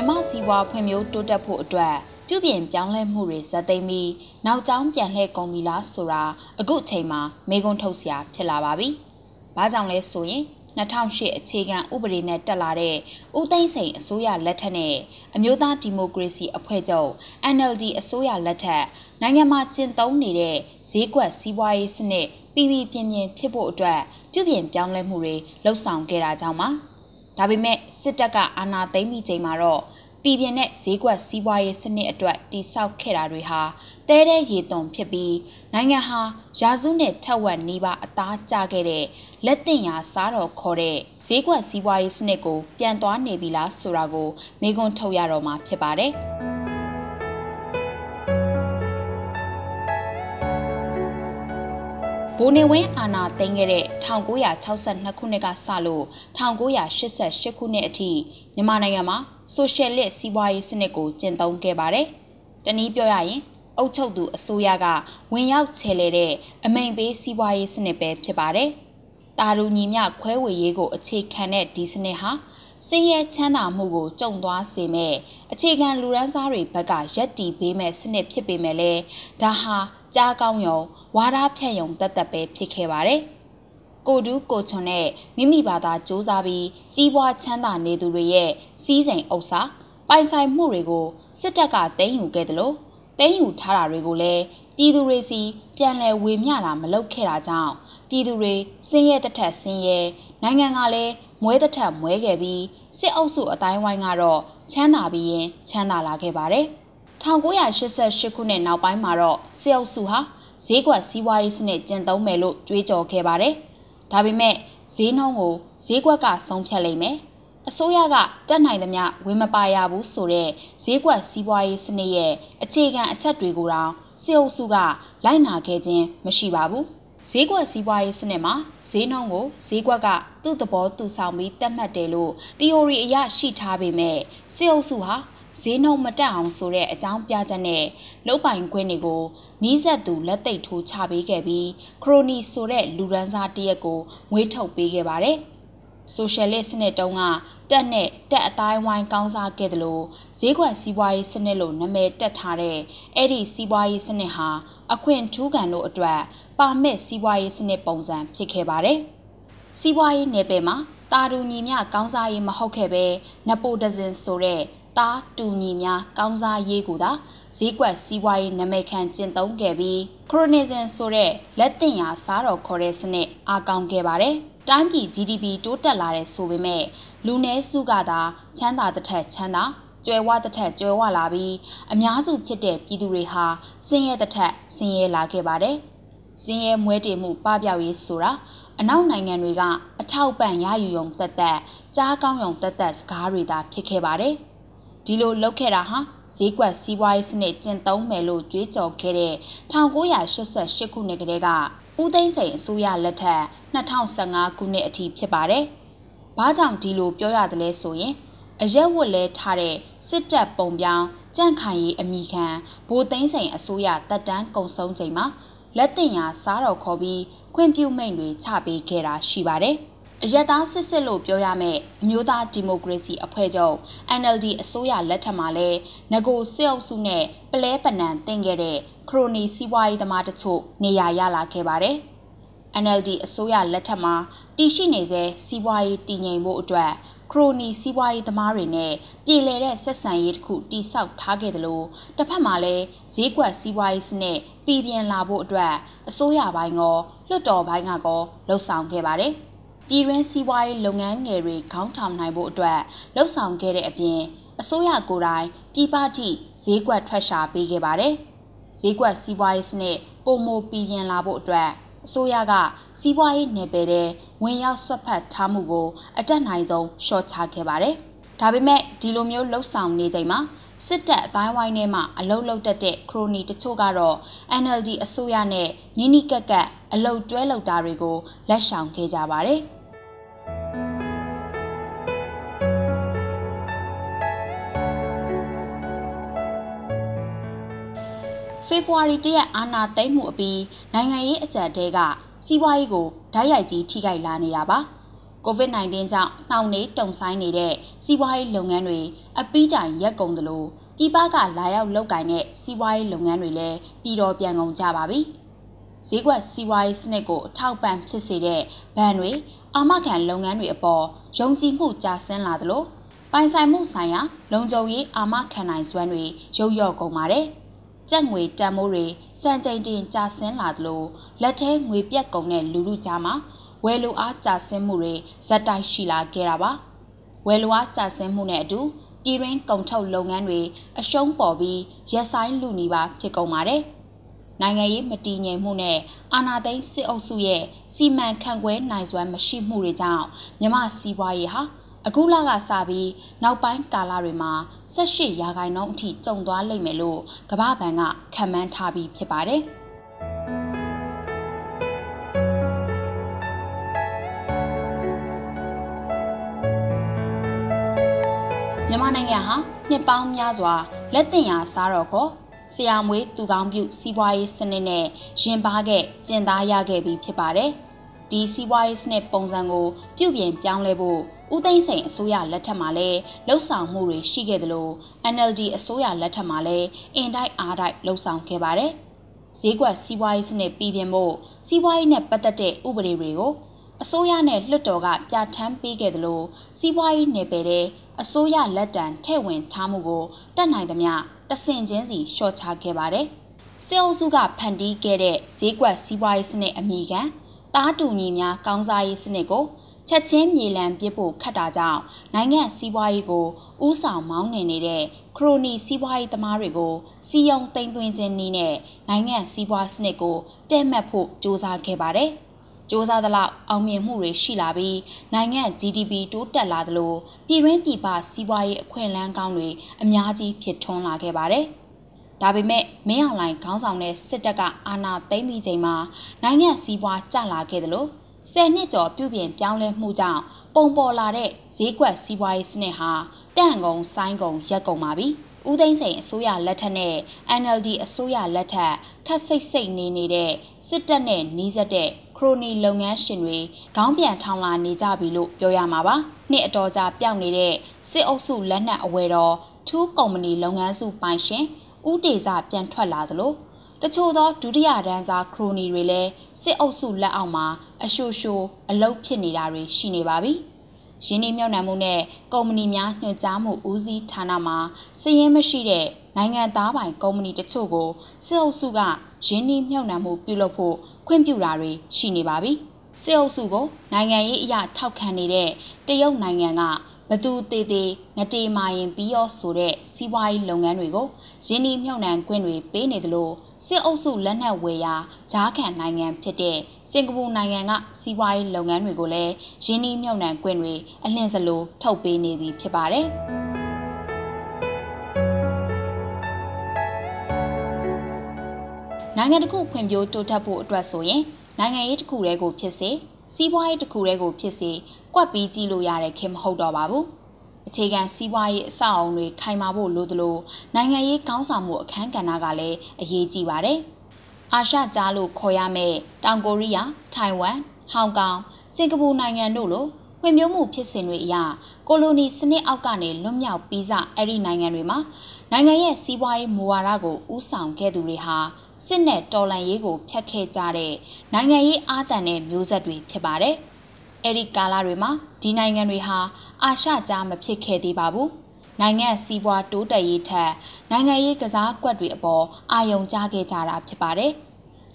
မြမစီးပွားဖွံ့ဖြိုးတိုးတက်ဖို့အတွက်ပြုပြင်ပြောင်းလဲမှုတွေဇက်သိမ်းပြီးနောက်ကျောင်းပြန်လှည့်ကုန်ပြီလားဆိုတာအခုချိန်မှာမေးခွန်းထုတ်စရာဖြစ်လာပါပြီ။ဘာကြောင့်လဲဆိုရင်2008အခြေခံဥပဒေနဲ့တက်လာတဲ့ဦးသိန်းစိန်အစိုးရလက်ထက်နဲ့အမျိုးသားဒီမိုကရေစီအဖွဲ့ချုပ် NLD အစိုးရလက်ထက်နိုင်ငံမှာကျင့်သုံးနေတဲ့ဈေးကွက်စီးပွားရေးစနစ်ပြည်ပြည်ပြင်းပြင်းဖြစ်ဖို့အတွက်ပြုပြင်ပြောင်းလဲမှုတွေလှုပ်ဆောင်ခဲ့တာကြောင့်ပါ ဒါပေမဲ့စစ်တပ်ကအာဏာသိမ်းပြီးချိန်မှာတော့ပြည်ပြင်းတဲ့ဈေးကွက်စီးပွားရေးစနစ်အတွက်တိစောက်ခဲ့တာတွေဟာတဲတဲ့ရေသွန်ဖြစ်ပြီးနိုင်ငံဟာရာစုနဲ့ထက်ဝက်နီးပါးအသားကျခဲ့တဲ့လက်တင်ရာစားတော်ခေါ်တဲ့ဈေးကွက်စီးပွားရေးစနစ်ကိုပြန်သွားနေပြီလားဆိုတာကိုမေးခွန်းထုတ်ရတော့မှာဖြစ်ပါတယ်။ ဘိုးနေဝင်းအာဏာသိမ်းခဲ့တဲ့1962ခုနှစ်ကစလို့1988ခုနှစ်အထိမြန်မာနိုင်ငံမှာဆိုရှယ်လစ်စီးပွားရေးစနစ်ကိုကျင့်သုံးခဲ့ပါတယ်။တနည်းပြောရရင်အုပ်ချုပ်သူအစိုးရကဝင်ရောက်ချေလေတဲ့အမိန်ပေးစီးပွားရေးစနစ်ပဲဖြစ်ပါတယ်။တာရူညီမျှခွဲဝေရေးကိုအခြေခံတဲ့ဒီစနစ်ဟာစင်းရဲချမ်းသာမှုကိုကြုံသွားစေမဲ့အခြေခံလူရန်စားတွေဘက်ကရက်တီပေးမဲ့စနစ်ဖြစ်ပေမဲ့လည်းဒါဟာ ကြားကောင်းယုံဝါဒဖြန့်ယုံတတ်တတ်ပဲဖြစ်ခဲ့ပါတယ်။ကိုတူးကိုချွန်နဲ့မိမိဘာသာစ조사ပြီးကြီးပွားချမ်းသာနေသူတွေရဲ့စီးစိမ်ဥစ္စာပိုင်ဆိုင်မှုတွေကိုစစ်တပ်ကသိမ်းယူခဲ့တယ်လို့သိမ်းယူထားတာတွေကိုလည်းပြည်သူတွေစီပြန်လည်ဝေမျှတာမလုပ်ခဲ့တာကြောင့်ပြည်သူတွေစင်းရဲတစ်ထက်စင်းရဲနိုင်ငံကလည်းမွဲတစ်ထက်မွဲခဲ့ပြီးစစ်အုပ်စုအတိုင်းဝိုင်းကတော့ချမ်းသာပြီးရင်ချမ်းသာလာခဲ့ပါတယ် 1988ခုနှစ်နောက်ပိုင်းမှာတော့စစ်အုပ်စုဟာဈေးကွက်စီးပွားရေးစနစ်ကျင့်သုံးမယ်လို့ကြွေးကြော်ခဲ့ပါတယ်။ဒါပေမဲ့ဈေးနှုန်းကိုဈေးကွက်ကဆုံးဖြတ်လိမ့်မယ်။အစိုးရကတက်နိုင်သမျှဝင်မပါရဘူးဆိုတဲ့ဈေးကွက်စီးပွားရေးစနစ်ရဲ့အခြေခံအချက်တွေကိုတောင်စစ်အုပ်စုကလိုက်နာခဲ့ခြင်းမရှိပါဘူး။ဈေးကွက်စီးပွားရေးစနစ်မှာဈေးနှုန်းကိုဈေးကွက်ကသူ့သဘောသူဆောင်ပြီးတတ်မှတ်တယ်လို့ theory အရရှိထားပေမဲ့စစ်အုပ်စုဟာ ဈေးနှုန်းမတက်အောင်ဆိုတဲ့အကြောင်းပြချက်နဲ့လုတ်ပိုင်ခွင့်တွေကိုနီးစပ်သူလက်သိပ်ထိုးချပေးခဲ့ပြီးခရိုနီဆိုတဲ့လူရန်စားတရက်ကိုငွေထုတ်ပေးခဲ့ပါတယ်။ဆိုရှယ်လစ်စနစ်တုန်းကတက်နဲ့တက်အတိုင်းဝိုင်းကောင်းစားခဲ့တယ်လို့ဈေးကွက်စီးပွားရေးစနစ်လို့နာမည်တက်ထားတဲ့အဲ့ဒီစီးပွားရေးစနစ်ဟာအခွင့်ထူးခံတို့အတွက်ပါမစ်စီးပွားရေးစနစ်ပုံစံဖြစ်ခဲ့ပါတယ်။စီးပွားရေးနယ်ပယ်မှာတာတူညီမျှကောင်းစားရေးမဟုတ်ခဲ့ပဲနပိုဒဇင်ဆိုတဲ့ သားတူညီများကောင်းစားရေးကိုသာဈေးကွက်စီးပွားရေးနာမည်ခံကျင့်သုံးခဲ့ပြီးခရိုနီဇန်ဆိုတဲ့လက်တင်ရာစားတော်ခေါ်တဲ့စနစ်အားကောင်းခဲ့ပါတယ်။တိုင်းပြည် GDP တိုးတက်လာတဲ့ဆိုပေမဲ့လူနည်းစုကသာချမ်းသာတဲ့ထက်ချမ်းသာကျွယ်ဝတဲ့ထက်ကျွယ်ဝလာပြီးအများစုဖြစ်တဲ့ပြည်သူတွေဟာဆင်းရဲတဲ့ထက်ဆင်းရဲလာခဲ့ပါတယ်။ဆင်းရဲမွဲတေမှုပပျောက်ရေးဆိုတာအနောက်နိုင်ငံတွေကအထောက်ပံ့ရယူုံတက်တက်ကြားကောင်းုံတက်တက်စကားတွေသာဖြစ်ခဲ့ပါတယ်။ ဒီလိုလုပ်ခဲ့တာဟာဈေးကွက်စီးပွားရေးစနစ်ကျင့်သုံးမယ်လို့ကြွေးကြော်ခဲ့တဲ့1988ခုနှစ်ကတည်းကဦးသိန်းစိန်အစိုးရလက်ထက်2015ခုနှစ်အထိဖြစ်ပါတယ်။ဘာကြောင့်ဒီလိုပြောရတယ်လဲဆိုရင်အရက်ဝတ်လဲထားတဲ့စစ်တပ်ပုံပြောင်းကြန့်ခိုင်ရေးအမိခံဗိုလ်သိန်းစိန်အစိုးရတပ်တန်းကုံဆုံးချိန်မှာလက်တင်ရာစားတော်ခေါ်ပြီးခွင့်ပြုမိန့်တွေချပေးခဲ့တာရှိပါတယ်။ အယက်သားစစ်စစ်လို့ပြောရမယ်အမျိုးသားဒီမိုကရေစီအဖွဲ့ချုပ် NLD အစိုးရလက်ထက်မှာလဲငကိုစစ်အုပ်စုနဲ့ပလဲပနံတင်ခဲ့တဲ့ခရိုနီစီးပွားရေးသမားတချို့နေရာရလာခဲ့ပါတယ်။ NLD အစိုးရလက်ထက်မှာတည်ရှိနေစေစီးပွားရေးတည်ငြိမ်ဖို့အတွက်ခရိုနီစီးပွားရေးသမားတွေနဲ့ပြည်လည်တဲ့ဆက်ဆံရေးတစ်ခုတိစောက်ထားခဲ့တယ်လို့တစ်ဖက်မှာလည်းဈေးကွက်စီးပွားရေးစနစ်ပြည်ပြင်းလာဖို့အတွက်အစိုးရပိုင်းကလွှတ်တော်ပိုင်းကကောလှုံ့ဆော်ခဲ့ပါတယ်။ ပြည်တွင်းစီးပွားရေးလုပ်ငန်းငယ်တွေခေါင်းထောင်နိုင်ဖို့အတွက်လှုပ်ဆောင်ခဲ့တဲ့အပြင်အစိုးရကိုယ်တိုင်ပြည်ပထိဈေးကွက်ထွက်ရှာပေးခဲ့ပါတယ်။ဈေးကွက်စီးပွားရေးစနစ်ပုံမပြည်ရင်လာဖို့အတွက်အစိုးရကစီးပွားရေးနယ်ပယ်တဲ့ဝင်ရောက်ဆွတ်ဖက်ထားမှုကိုအတက်နိုင်ဆုံးရှော့ချခဲ့ပါတယ်။ဒါပေမဲ့ဒီလိုမျိုးလှုပ်ဆောင်နေချိန်မှာစစ်တပ်အတိုင်းဝိုင်းထဲမှာအလုတ်လုတ်တက်တဲ့ခရိုနီတချို့ကတော့ NLD အစိုးရနဲ့နီးနီးကပ်ကပ်အလုတ်တွဲလောက်တာတွေကိုလက်ဆောင်ခဲ့ကြပါတယ်။ ဖေဖော်ဝါရီတရက်အာဏာသိမ်းမှုအပြီးနိုင်ငံရေးအကြံတဲကစီးပွားရေးကိုဓာတ်ရိုက်ကြီးထိခိုက်လာနေတာပါ COVID-19 ကြောင့်နှောင့်နှေးတုံဆိုင်နေတဲ့စီးပွားရေးလုပ်ငန်းတွေအပီးတိုင်ရက်ကုန်သလိုပြည်ပကလာရောက်လုပ်ကိုင်တဲ့စီးပွားရေးလုပ်ငန်းတွေလည်းပြည်တော်ပြန်ကုန်ကြပါပြီ။ဈေးကွက်စီးပွားရေးစနစ်ကိုအထောက်ပံ့ဖြစ်စေတဲ့ဘဏ်တွေအာမခံလုပ်ငန်းတွေအပေါ်ယုံကြည်မှုကျဆင်းလာသလိုပိုင်ဆိုင်မှုဆိုင်ရာလုံခြုံရေးအာမခံနိုင်စွမ်းတွေရုပ်ရော့ကုန်ပါတယ်။ ကြက်ငွေတန်မိုးတွေစံချိန်တင်ကျဆင်းလာသလိုလက်ထဲငွေပြက်ကုန်တဲ့လူလူကြားမှာဝယ်လိုအားကျဆင်းမှုတွေဇက်တိုက်ရှိလာခဲ့တာပါ။ဝယ်လိုအားကျဆင်းမှုနဲ့အတူပြည်ရင်းကုန်ထုတ်လုပ်ငန်းတွေအရှုံးပေါ်ပြီးရက်ဆိုင်လူနေပါဖြစ်ကုန်ပါတယ်။နိုင်ငံရေးမတည်ငြိမ်မှုနဲ့အာဏာသိမ်းစစ်အုပ်စုရဲ့စီမံခန့်ခွဲနိုင်စွမ်းမရှိမှုတွေကြောင့်မြမစီးပွားရေးဟာ အခုလကစပြီးနောက်ပိုင်းကာလတွေမှာ18ရာခိုင်နှုန်းအထိကျုံသွားလိမ့်မယ်လို့ကမ္ဘာ့ဘဏ်ကခန့်မှန်းထားပြီးဖြစ်ပါတယ်။မြန်မာနိုင်ငံဟာနှစ်ပေါင်းများစွာလက်တင်ရာစားတော်ကိုဆရာမွေးသူကောင်းပြုစီးပွားရေးစနစ်နဲ့ရင်ပါခဲ့ကျင့်သားရခဲ့ပြီးဖြစ်ပါတယ်။ ဒီစီးပွားရေးစနစ်ပုံစံကို ပြုပြင်ပြောင်းလဲဖို့ဦးသိန်းစိန်အစိုးရလက်ထက်မှာလည်းလှုပ်ဆောင်မှုတွေရှိခဲ့သလို NLD အစိုးရလက်ထက်မှာလည်းအင်တိုက်အားတိုက်လှုပ်ဆောင်ခဲ့ပါတယ်။ဈေးကွက်စီးပွားရေးစနစ်ပြည်ပြင်ဖို့စီးပွားရေးနဲ့ပတ်သက်တဲ့ဥပဒေတွေကိုအစိုးရနဲ့လွှတ်တော်ကပြဋ္ဌာန်းပေးခဲ့သလိုစီးပွားရေးနယ်ပယ်တဲ့အစိုးရလက်တံထည့်ဝင်ထားမှုကိုတတ်နိုင်သမျှတဆင့်ချင်းစီလျှော့ချခဲ့ပါတယ်။စစ်အုပ်စုကဖန်တီးခဲ့တဲ့ဈေးကွက်စီးပွားရေးစနစ်အမိခံ တားတူညီများကောင်းစားရေးစနစ်ကိုချက်ချင်းမြေလံပစ်ဖို့ခတ်တာကြောင့်နိုင်ငံစီးပွားရေးကိုဥဆောင်မောင်းနှင်နေတဲ့ခရိုနီစီးပွားရေးသမားတွေကိုစီယုံတိမ်သွင်းခြင်းနည်းနဲ့နိုင်ငံစီးပွားစနစ်ကိုတဲ့မှတ်ဖို့စ조사ခဲ့ပါတယ်။စ조사သလောက်အောင်မြင်မှုတွေရှိလာပြီးနိုင်ငံ GDP တိုးတက်လာသလိုပြည်တွင်းပြည်ပစီးပွားရေးအခွင့်အလမ်းကောင်းတွေအများကြီးဖြစ်ထွန်းလာခဲ့ပါတယ်။ ဒါပေမဲ့မင်းအောင်လှိုင်ခေါင်းဆောင်တဲ့စစ်တပ်ကအာဏာသိမ်းပြီးချိန်မှာနိုင်ငံစီးပွားကျလာခဲ့သလိုဆယ်နှစ်ကျော်ပြုပြင်ပြောင်းလဲမှုကြောင့်ပုံပေါ်လာတဲ့ဈေးကွက်စီးပွားရေးစနစ်ဟာတန့်ကုန်ဆိုင်းကုန်ရက်ကုန်ပါပြီ။ဦးသိန်းစိန်အစိုးရလက်ထက်နဲ့ NLD အစိုးရလက်ထက်ခက်စိတ်စိတ်နေနေတဲ့စစ်တပ်နဲ့နှီးစပ်တဲ့ခရိုနီလုပ်ငန်းရှင်တွေခေါင်းပြန်ထောင်လာနေကြပြီလို့ပြောရမှာပါ။နှစ်အတော်ကြာပျောက်နေတဲ့စစ်အုပ်စုလက်နက်အဝယ်တော်ထူးကုမ္ပဏီလုပ်ငန်းစုပိုင်ရှင် ဦးတေစာပြန်ထွက်လာသလိုတချို့သောဒုတိယတန်းစားခရိုနီတွေလည်းစစ်အုပ်စုလက်အောက်မှာအရှို့ရှို့အလုတ်ဖြစ်နေတာတွေရှိနေပါပြီ။ရင်းနှီးမြှုပ်နှံမှုနဲ့ကုမ္ပဏီများညွှန်ကြားမှုဦးစီးဌာနမှာစည်ရင်းမရှိတဲ့နိုင်ငံသားပိုင်ကုမ္ပဏီတချို့ကိုစစ်အုပ်စုကရင်းနှီးမြှုပ်နှံမှုပြုလုပ်ဖို့ခွင့်ပြုတာတွေရှိနေပါပြီ။စစ်အုပ်စုကိုနိုင်ငံရေးအရာထောက်ခံနေတဲ့တရုတ်နိုင်ငံက ဘသူသေးသေးငတေမာရင်ပြီးရောဆိုတဲ့စီးပွားရေးလုပ်ငန်းတွေကိုရင်းနှီးမြှုပ်နှံခွင့်တွေပေးနေသလိုစစ်အုပ်စုလက်နက်ဝယ်ရာဂျားခံနိုင်ငံဖြစ်တဲ့စင်ကာပူနိုင်ငံကစီးပွားရေးလုပ်ငန်းတွေကိုလည်းရင်းနှီးမြှုပ်နှံခွင့်တွေအလင်းစလိုထုတ်ပေးနေပြီဖြစ်ပါတယ်။နိုင်ငံတစ်ခုဖွံ့ဖြိုးတိုးတက်ဖို့အတွက်ဆိုရင်နိုင်ငံရေးတစ်ခုတည်းကိုဖြစ်စေ စီးပွားရေးတစ်ခုတည်းကိုဖြစ်စေကွက်ပြီးကြည့်လို့ရတဲ့ခင်မဟုတ်တော့ပါဘူးအခြေခံစီးပွားရေးအဆောက်အုံတွေခိုင်မာဖို့လိုသလိုနိုင်ငံရေးကောင်းဆောင်မှုအခန်းကဏ္ဍကလည်းအရေးကြီးပါတယ်အာရှကြားလို့ခေါ်ရမယ့်တောင်ကိုရီးယားထိုင်ဝမ်ဟောင်ကောင်စင်ကာပူနိုင်ငံတို့လိုဖွံ့ဖြိုးမှုဖြစ်စဉ်တွေအရကိုလိုနီစနစ်အောက်ကနေလွတ်မြောက်ပြီးစအဲ့ဒီနိုင်ငံတွေမှာ နိုင်ငံရဲ့စီးပွားရေးမူဝါဒကိုဥဆောင်ခဲ့သူတွေဟာစစ်နဲ့တော်လှန်ရေးကိုဖျက်ခဲ့ကြတဲ့နိုင်ငံရေးအာသံတဲ့မျိုးဆက်တွေဖြစ်ပါတယ်။အဲဒီကာလတွေမှာဒီနိုင်ငံတွေဟာအာရှကြားမဖြစ်ခဲ့သေးပါဘူး။နိုင်ငံစီးပွားတိုးတက်ရေးထက်နိုင်ငံရေးကစားကွက်တွေအပေါ်အာရုံကြားခဲ့ကြတာဖြစ်ပါတယ်။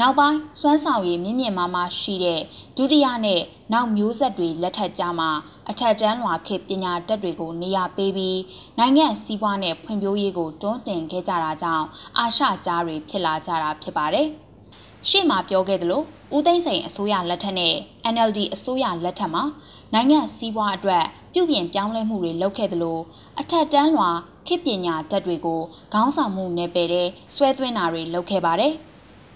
နောက်ပိုင်းစွမ်းဆောင်ရည်မြင့်မြင့်မားမားရှိတဲ့ဒုတိယနဲ့နောက်မျိုးဆက်တွေလက်ထက်ကြမှာအထက်တန်းလွာခေပညာတတ်တွေကိုနေရာပေးပြီးနိုင်ငံစီးပွားနဲ့ဖွံ့ဖြိုးရေးကိုတွန်းတင်ခဲ့ကြတာကြောင့်အာရှကြားတွေဖြစ်လာကြတာဖြစ်ပါတယ်။ရှေ့မှာပြောခဲ့သလိုဦးသိန်းစိန်အစိုးရလက်ထက်နဲ့ NLD အစိုးရလက်ထက်မှာနိုင်ငံစီးပွားအတွက်ပြုပြင်ပြောင်းလဲမှုတွေလုပ်ခဲ့သလိုအထက်တန်းလွာခေပညာတတ်တွေကိုခေါင်းဆောင်မှုနယ်ပယ်တဲ့ဆွဲသွင်းတာတွေလုပ်ခဲ့ပါတယ်။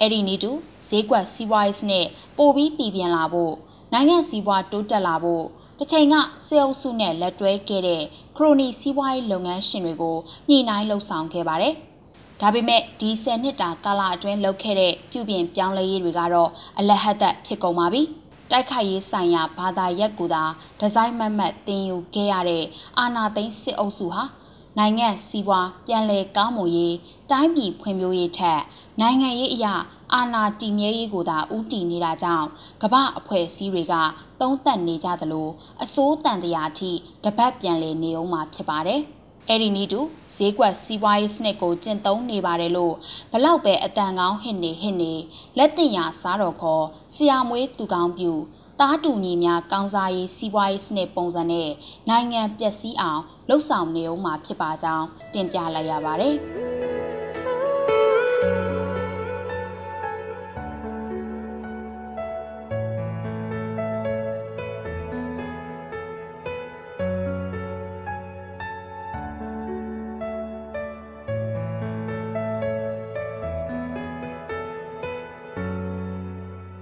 အဲ့ဒီနည်းတူဈေးကွက်စီးပွားရေးစနစ်ပိုပြီးပြည်ပြင်းလာဖို့နိုင်ငံစီးပွားတိုးတက်လာဖို့တစ်ချိန်ကစေအုပ်စုနဲ့လက်တွဲခဲ့တဲ့ခရိုနီစီးပွားရေးလုပ်ငန်းရှင်တွေကိုညှိနှိုင်းလှုပ်ဆောင်ခဲ့ပါတယ်။ဒါပေမဲ့ဒီ10နှစ်တာကာလအတွင်းလုပ်ခဲ့တဲ့ပြုပြင်ပြောင်းလဲရေးတွေကတော့အလဟတ်သက်ဖြစ်ကုန်ပါပြီ။တိုက်ခိုက်ရေးဆိုင်ရာဘာသာရပ်ကိုသာဒီဇိုင်းမတ်မတ်တင်ယူခဲ့ရတဲ့အာနာသိန်းစစ်အုပ်စုဟာ နိုင်ငံစီးပွားပြန်လည်ကောင်းမွန်ရေးတိုင်းပြည်ဖွံ့ဖြိုးရေးထက်နိုင်ငံရေးအရာအာဏာတည်မြဲရေးကိုသာဦးတည်နေတာကြောင့်ကမ္ဘာအဖွဲ့အစည်းတွေကသုံးသပ်နေကြသလိုအစိုးတန်တရားအထိတပတ်ပြန်လည်နေအောင်မှာဖြစ်ပါတယ်။အဲဒီနည်းတူဈေးကွက်စီးပွားရေးစနစ်ကိုကျင့်သုံးနေပါတယ်လို့ဘလောက်ပဲအတန်ကောင်းဟစ်နေဟစ်နေလက်တင်ရစားတော်ခေါ်ဆရာမွေးသူကောင်းပြူတားတူညီများကောင်းစားရေးစီးပွားရေးစနစ်ပုံစံနဲ့နိုင်ငံပျက်စီးအောင် လှုပ်ဆောင်နေအောင်မှာဖြစ်ပါကြောင်းတင်ပြလိုက်ရပါတယ်။